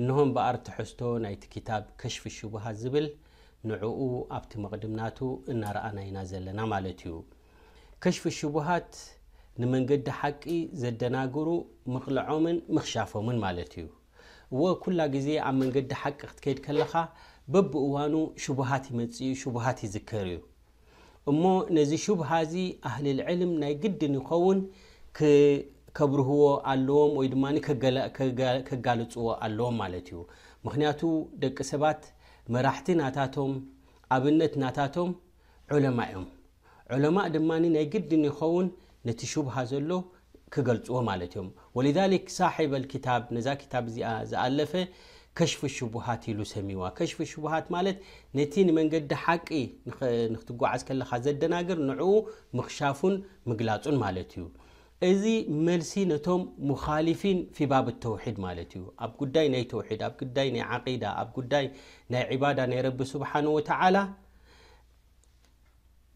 እንሆ እምበኣር ትሕዝቶ ናይቲ ክታብ ከሽፍ ሹብሃት ዝብል ንዕኡ ኣብቲ መቕድም ናቱ እናረኣና ኢና ዘለና ማለት እዩ። ከሽፍ ሹብሃት ንመንገዲ ሓቂ ዘደናግሩ ምቕልዖምን ምኽሻፎምን ማለት እዩ። እወ ኩላ ግዜ ኣብ መንገዲ ሓቂ ክትከይድ ከለኻ በብእዋኑ ሹብሃት ይመጽእ እዩ ሹብሃት ይዝከር እዩ። እሞ ነዚ ሹብሃ እዚ ኣህልል ዕልም ናይ ግድን ይኸውን ከብርህዎ ኣለዎም ወይ ድማ ከጋልፅዎ ኣለዎም ማለት እዩ ምክንያቱ ደቂ ሰባት መራሕቲ ናታቶም ኣብነት ናታቶም ዑለማ እዮም ዑለማእ ድማ ናይ ግድን ይኸውን ነቲ ሹብሃ ዘሎ ክገልጽዎ ማለት እዮም ወሊዛሊክ ሳሒብ ኣልክታብ ነዛ ክታብ እዚኣ ዝኣለፈ ከሽፍ ሽቡሃት ኢሉ ሰሚዋ ከሽፍ ሽቡሃት ማለት ነቲ ንመንገዲ ሓቂ ንክትጓዓዝ ከለኻ ዘደናግር ንዕኡ ምክሻፉን ምግላጹን ማለት እዩ እዚ መልሲ ነቶም ሙኻሊፊን ፊባብ ተውሒድ ማለት እዩ ኣብ ጉዳይ ናይ ተውሒድ ኣብ ጉዳይ ናይ ዓቂዳ ኣብ ጉዳይ ናይ ዕባዳ ናይ ረቢ ስብሓን ወተዓላ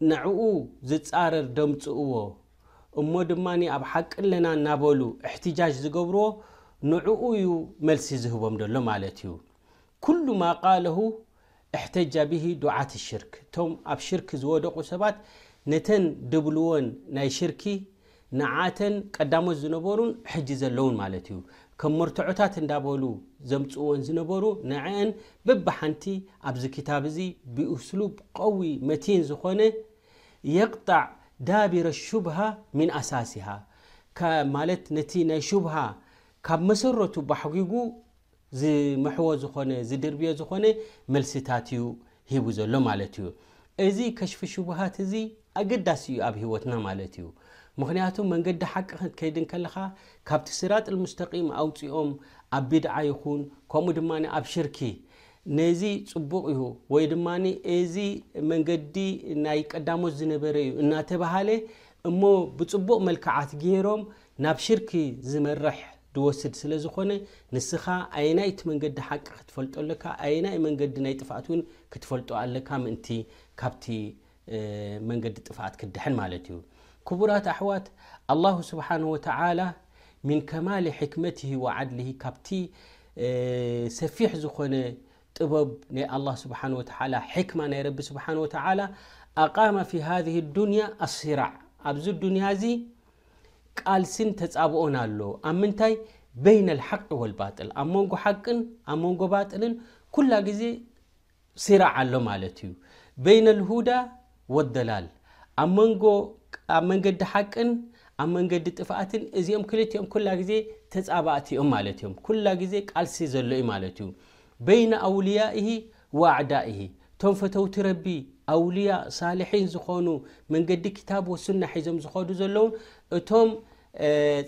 ንዕኡ ዝፃረር ደምፅእዎ እሞ ድማ ኣብ ሓቂ ኣለና እናበሉ እሕትጃጅ ዝገብርዎ ንዕኡ እዩ መልሲ ዝህቦም ዘሎ ማለት እዩ ኩሉ ማ ቃለሁ እሕተጃ ብሂ ዱዓት ሽርክ እቶም ኣብ ሽርክ ዝወደቑ ሰባት ነተን ድብልዎን ናይ ሽርኪ ንዓተን ቀዳሞት ዝነበሩን ሕጂ ዘለዉን ማለት እዩ ከም መርትዖታት እንዳበሉ ዘምጽእዎን ዝነበሩ ንዐን በብሓንቲ ኣብዚ ክታብ እዚ ብእስሉብ ቐዊ መቲን ዝኾነ የቅጣዕ ዳቢረ ሹብሃ ሚን ኣሳሲሃ ማለት ነቲ ናይ ሹብሃ ካብ መሰረቱ ባሕጒጉ ዝምሕዎ ዝኾነ ዝድርብዮ ዝኾነ መልስታት እዩ ሂቡ ዘሎ ማለት እዩ። እዚ ከሽፊ ሹብሃት እዚ ኣገዳሲ እዩ ኣብ ህይወትና ማለት እዩ። ምኽንያቱ መንገዲ ሓቂ ክትከይድ እንከለኻ ካብቲ ስራጥል ሙስተቂም ኣውጺኦም ኣብ ቢድዓ ይኹን ከምኡ ድማ ኣብ ሽርኪ ነዚ ጽቡቕ እዩ ወይ ድማ እዚ መንገዲ ናይ ቀዳሞት ዝነበረ እዩ እናተባሃለ እሞ ብጽቡቕ መልክዓት ገይሮም ናብ ሽርክ ዝመርሕ ዝወስድ ስለ ዝኾነ ንስኻ ኣየናይ እቲ መንገዲ ሓቂ ክትፈልጦ ኣለካ ኣየናይ መንገዲ ናይ ጥፍኣት እውን ክትፈልጦ ኣለካ ምእንቲ ካብቲ መንገዲ ጥፍኣት ክድሕን ማለት እዩ ክቡራት ኣሕዋት ኣላሁ ስብሓን ወተላ ምን ከማል ሕክመት ወዓድሊ ካብቲ ሰፊሕ ዝኾነ ጥበብ ናይ ኣላ ስብሓን ወተላ ሕክማ ናይ ረቢ ስብሓን ወተላ ኣቃማ ፊ ሃذ ዱንያ ኣስራዕ ኣብዚ ዱንያ እዚ ቃልሲን ተፃብኦን ኣሎ ኣብ ምንታይ በይነ ሓቅ ወልባጥል ኣብ መንጎ ሓቅን ኣብ መንጎ ባጥልን ኩላ ግዜ ሲራዕ ኣሎ ማለት እዩ። በይነል ሁዳ ወደላል ኣብ መንጎ ኣብ መንገዲ ሓቅን ኣብ መንገዲ ጥፍኣትን እዚኦም ክልቲኦም ኩላ ግዜ ተጻባእቲ እዮም ማለት እዮም። ኩላ ግዜ ቃልሲ ዘሎ እዩ ማለት እዩ። በይነ ኣውልያኢሂ ወኣዕዳኢሂ እቶም ፈተውቲ ረቢ ኣውልያ ሳልሒን ዝኾኑ መንገዲ ክታብ ወሱና ሒዞም ዝኸዱ ዘለዉን እቶም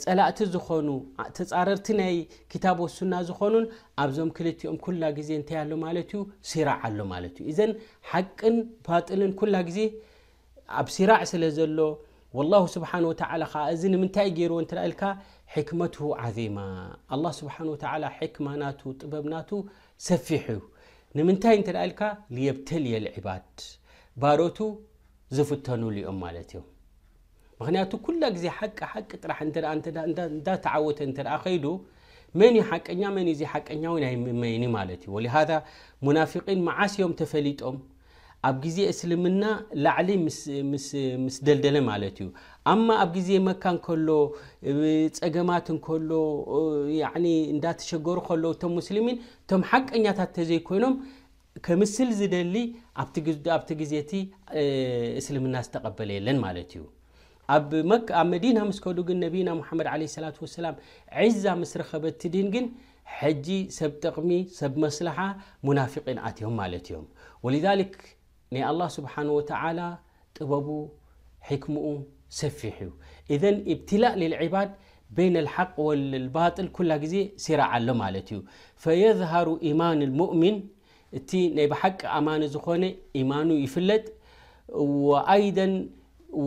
ጸላእቲ ዝኾኑ ተጻረርቲ ናይ ክታብ ወሱና ዝኾኑን ኣብዞም ክልቲኦም ኩላ ግዜ እንታይ ኣሎ ማለት እዩ ሲራዕ ኣሎ ማለት እዩ እዘን ሓቅን ባጥልን ኩላ ግዜ ኣብ ሲራዕ ስለ ዘሎ ወላሁ ስብሓን ወተዓላ ከዓ እዚ ንምንታይ ገይርዎ እንተ ኢልካ ሕክመትሁ ዓዚማ ኣላ ስብሓን ወተዓላ ሕክማ ናቱ ጥበብ ናቱ ሰፊሕ እዩ ንምንታይ እንተ ኢልካ ልየብተልየ ልዕባድ ባሮቱ ዝፍተኑሉ እዮም ማለት እዮም ምክንያቱ ኩላ ግዜ ሓቂ ሓቂ ጥራሕ እንተ እንዳ ተዓወተ እንተ ከይዱ መን እዩ ሓቀኛ መን እዩ ዘይሓቀኛ እውን ኣይምመይኒ ማለት እዩ ወሊሃዛ ሙናፊቂን መዓስ እዮም ተፈሊጦም ኣብ ግዜ እስልምና ላዕሊ ምስ ደልደለ ማለት እዩ ኣማ ኣብ ግዜ መካ እንከሎ ፀገማት እንከሎ እንዳተሸገሩ ከለዉ እቶም ሙስሊሚን እቶም ሓቀኛታት ተዘይኮይኖም ከምስል ዝደሊ ኣብቲ ግዜ እቲ እስልምና ዝተቐበለ የለን ማለት እዩ። ኣብ መካ ኣብ መዲና ምስ ከዱ ግን ነቢና ሙሓመድ ዓለይሂ ሰላቱ ወሰላም ዒዛ ምስ ረኸበት እቲ ዲን ግን ሕጂ ሰብ ጥቕሚ ሰብ መስላሓ ሙናፊቒን ኣትዮም ማለት እዮም። ወሊዛሊክ ናይ ኣላህ ስብሓነሁ ወተዓላ طبب حكم سፊح اذ ابتلاء للعبد بين الحق ولباطل ل ዜ سرعሎ فيذهر إيمان المؤمن بحቂ ن ዝኾن ايمان يفጥ ويد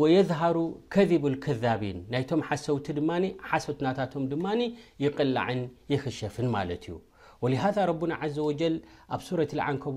ويذهر كذب الكذبين م سوت ست يقلع يشف ولهذا ربن عز وجل سورة العنكب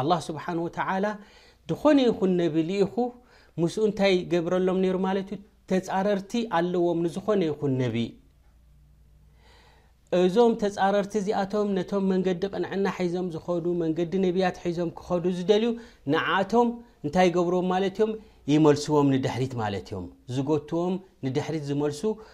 ኣላህ ስብሓን ወተዓላ ዝኾነ ይኹን ነቢ ልኢኹ ምስኡ እንታይ ይገብረሎም ነይሩ ማለት እዩ ተፃረርቲ ኣለዎም ንዝኾነ ይኹን ነቢ እዞም ተፃረርቲ እዚኣቶም ነቶም መንገዲ ቕንዕና ሒዞም ዝኸዱ መንገዲ ነቢያት ሒዞም ክኸዱ ዝደልዩ ንዓቶም እንታይ ይገብርዎም ማለት እዮም ይመልስዎም ንድሕሪት ማለት እዮም ዝጎትዎም ንድሕሪት ዝመልሱ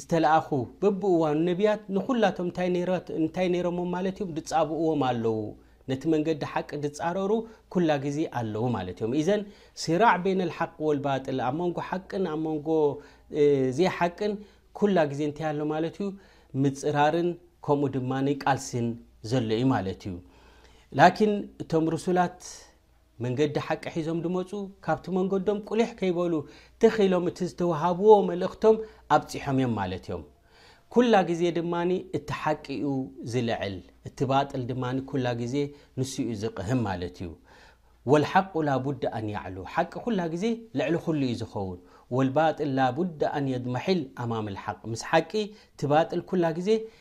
ዝተለኣኹ በብእዋኑ ነብያት ንዅላቶም እንታይ ነይሮሞም ማለት እዮም ድጻብእዎም ኣለዉ ነቲ መንገዲ ሓቂ ድጻረሩ ኩላ ግዜ ኣለዉ ማለት እዮም እዘን ሲራዕ ቤን ልሓቂ ወልባጥል ኣብ መንጎ ሓቅን ኣብ መንጎ ዘይሓቅን ኩላ ግዜ እንታይ ኣሎ ማለት እዩ ምፅራርን ከምኡ ድማ ቃልሲን ዘሎ እዩ ማለት እዩ ላኪን እቶም ርሱላት መንገዲ ሓቂ ሒዞም ድመጹ ካብቲ መንገዶም ቁሊሕ ከይበሉ ትኽ ኢሎም እቲ ዝተውሃብዎ መልእኽቶም ኣብጺሖም እዮም ማለት እዮም። ኩላ ግዜ ድማ እቲ ሓቂ እዩ ዝልዕል እቲ ባጥል ድማ ኩላ ግዜ ንሱ እዩ ዝቕህም ማለት እዩ። ወልሓቁ ላቡድ ኣን ያዕሉ ሓቂ ኩላ ግዜ ልዕሊ ኩሉ እዩ ዝኸውን ወልባጥል ላቡድ ኣን የድመሒል ኣማም ልሓቅ ምስ ሓቂ እቲ ባጥል ኩላ ግዜ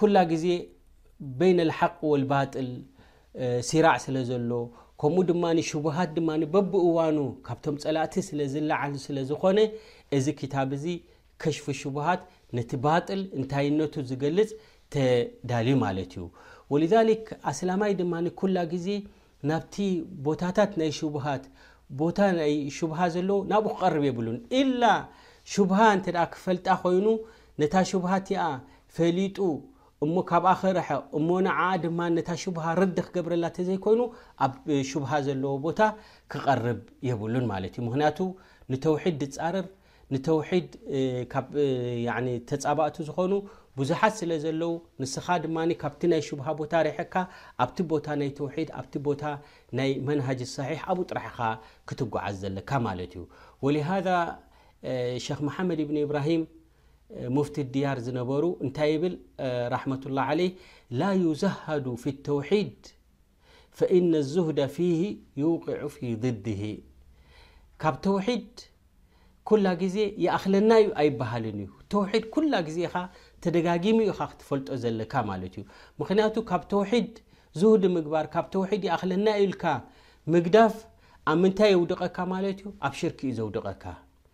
ኩላ ግዜ በይን ልሓቅ ወልባጥል ሲራዕ ስለ ዘሎ ከምኡ ድማ ሽቡሃት ድማ በብእዋኑ ካብቶም ፀላእቲ ስለ ዝለዓል ስለ ዝኾነ እዚ ክታብ እዚ ከሽፉ ሽቡሃት ነቲ ባጥል እንታይነቱ ዝገልፅ ተዳልዩ ማለት እዩ ወልዛሊክ ኣስላማይ ድማ ኩላ ግዜ ናብቲ ቦታታት ናይ ሹብሃት ቦታ ናይ ሹብሃ ዘለዎ ናብኡ ክቐርብ የብሉን ኢላ ሹብሃ እንተ ክፈልጣ ኮይኑ ነታ ሹብሃ እቲኣ ፈሊጡ እሞ ካብኣ ክርሕቕ እሞ ንዓኣ ድማ ነታ ሹብሃ ርዲ ክገብረላ እተዘይኮይኑ ኣብ ሹብሃ ዘለዎ ቦታ ክቐርብ የብሉን ማለት እዩ ምክንያቱ ንተውሒድ ድፃረር ንተውሒድ ካብ ያኒ ተጻባእቲ ዝኾኑ ብዙሓት ስለ ዘለው ንስኻ ድማ ካብቲ ናይ ሹብሃ ቦታ ሪሕቕካ ኣብቲ ቦታ ናይ ተውሒድ ኣብቲ ቦታ ናይ መንሃጅ ሳሒሕ ኣብኡ ጥራሕ ኢኻ ክትጓዓዝ ዘለካ ማለት እዩ ወሊሃዛ ሸኽ መሓመድ ብኒ ኢብራሂም ሙፍቲ ድያር ዝነበሩ እንታይ ይብል ራሕመቱላህ ዓለይህ ላ ዩዘሃዱ ፊ ተውሒድ ፈኢነ ኣዙህደ ፊሂ ዩውቂዑ ፊ ضድሂ ካብ ተውሒድ ኩላ ግዜ ይኣኽለና እዩ ኣይበሃልን እዩ ተውሒድ ኩላ ግዜ ኢኻ ተደጋጊሙ ኢኻ ክትፈልጦ ዘለካ ማለት እዩ ምክንያቱ ካብ ተውሒድ ዝህዲ ምግባር ካብ ተውሒድ ይኣኽለና ኢልካ ምግዳፍ ኣብ ምንታይ የውድቐካ ማለት እዩ ኣብ ሽርክ እዩ ዘውድቐካ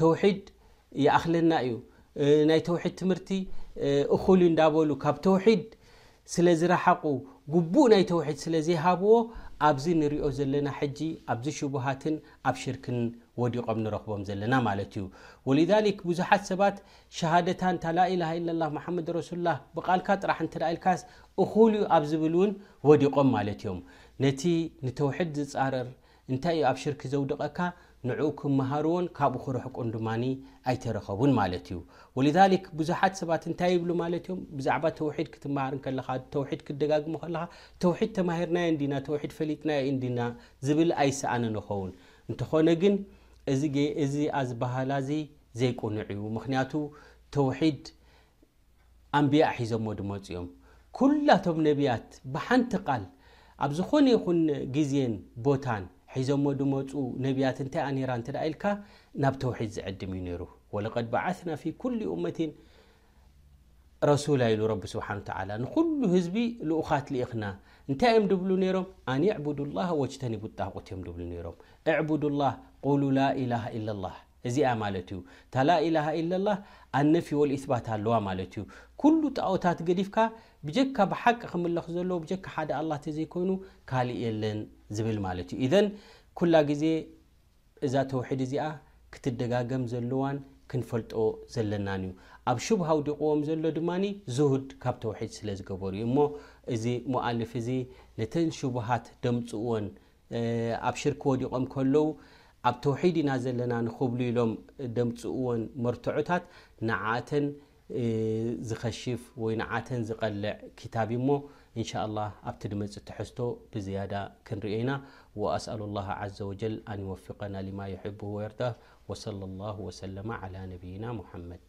ተውሒድ ይኣኽለና እዩ ናይ ተውሒድ ትምህርቲ እኹል እዩ እንዳበሉ ካብ ተውሒድ ስለ ዝረሓቑ ግቡእ ናይ ተውሒድ ስለ ዘይሃብዎ ኣብዚ ንሪኦ ዘለና ሕጂ ኣብዚ ሽቡሃትን ኣብ ሽርክን ወዲቖም ንረኽቦም ዘለና ማለት እዩ ወሊዛሊክ ብዙሓት ሰባት ሸሃደታ እንታ ላኢላሃ ኢላላህ መሓመድ ረሱሉላህ ብቓልካ ጥራሕ እንተ ኢልካስ እኹል እዩ ኣብ ዝብል እውን ወዲቖም ማለት እዮም ነቲ ንተውሒድ ዝፃረር እንታይ እዩ ኣብ ሽርኪ ዘውድቐካ? ንዕኡ ክመሃርዎን ካብኡ ክርሕቁን ድማ ኣይተረኸቡን ማለት እዩ። ወሊዛሊክ ብዙሓት ሰባት እንታይ ይብሉ ማለት እዮም፣ ብዛዕባ ተውሒድ ክትመሃር እንከለኻ፣ ተውሒድ ክትደጋግሞ ከለኻ፣ ተውሒድ ተማሂርናዮ እንዲና፣ ተውሒድ ፈሊጥናዮ እንዲና ዝብል ኣይሰኣንን ይኸውን። እንተኾነ ግን እዚ እዚ ኣዝበሃላ እዚ ዘይቁኑዕ እዩ። ምኽንያቱ ተውሒድ ኣንብያ ሒዞሞ ድመጹ እዮም ኩላቶም ነብያት ብሓንቲ ቃል ኣብ ዝኾነ ይኹን ግዜን ቦታን ሒዞሞ ድመጹ ነብያት እንታይ እያ ኔራ እንተ ኢልካ ናብ ተውሒድ ዝዕድም እዩ ኔሩ ወለቀድ በዓትና ፊ ኩሊ ኡመቲን ረሱላ ኢሉ ረቢ ስብሓን ተዓላ ንኹሉ ህዝቢ ልኡኻት ልኢኽና እንታይ እዮም ድብሉ ነይሮም ኣን ዕቡዱላህ ወጅተኒቡ ጣቁት እዮም ድብሉ ነይሮም እዕቡዱላህ ቁሉ ላኢላሃ ኢላላህ እዚኣ ማለት እዩ እታ ላኢላሃ ኢለላህ ኣነፍይ ወልኢትባት ኣለዋ ማለት እዩ ኩሉ ጣኦታት ገዲፍካ ብጀካ ብሓቂ ክምለኽ ዘለዎ ብጀካ ሓደ ኣላህ ተዘይኮይኑ ካልእ የለን ዝብል ማለት እዩ ኢዘን ኩላ ግዜ እዛ ተውሒድ እዚኣ ክትደጋገም ዘለዋን ክንፈልጦ ዘለናን እዩ ኣብ ሹብሃ ኣውዲቕዎም ዘሎ ድማ ዙሁድ ካብ ተውሒድ ስለ ዝገበሩ እዩ እሞ እዚ ሞኣልፍ እዚ ነተን ሹብሃት ደምፅእዎን ኣብ ሽርኪ ወዲቖም ከለዉ ኣብ ተውሒድ ኢና ዘለና ንክብሉ ኢሎም ደምጽእዎን መርትዖታት ንዓኣተን ዝኸሽፍ ወይ ንዓተን ዝቐልዕ ክታብ እዩ እሞ እንሻኣላህ ኣብቲ ድመጽእ ትሕዝቶ ብዝያዳ ክንርእዮ ኢና ወኣስኣሉላህ ዓዘ ወጀል ኣን ይወፊቀና ሊማ ዩሕብሁ ወየርዳህ ወሰለላሁ ወሰለመ ዓላ ነብይና ሙሓመድ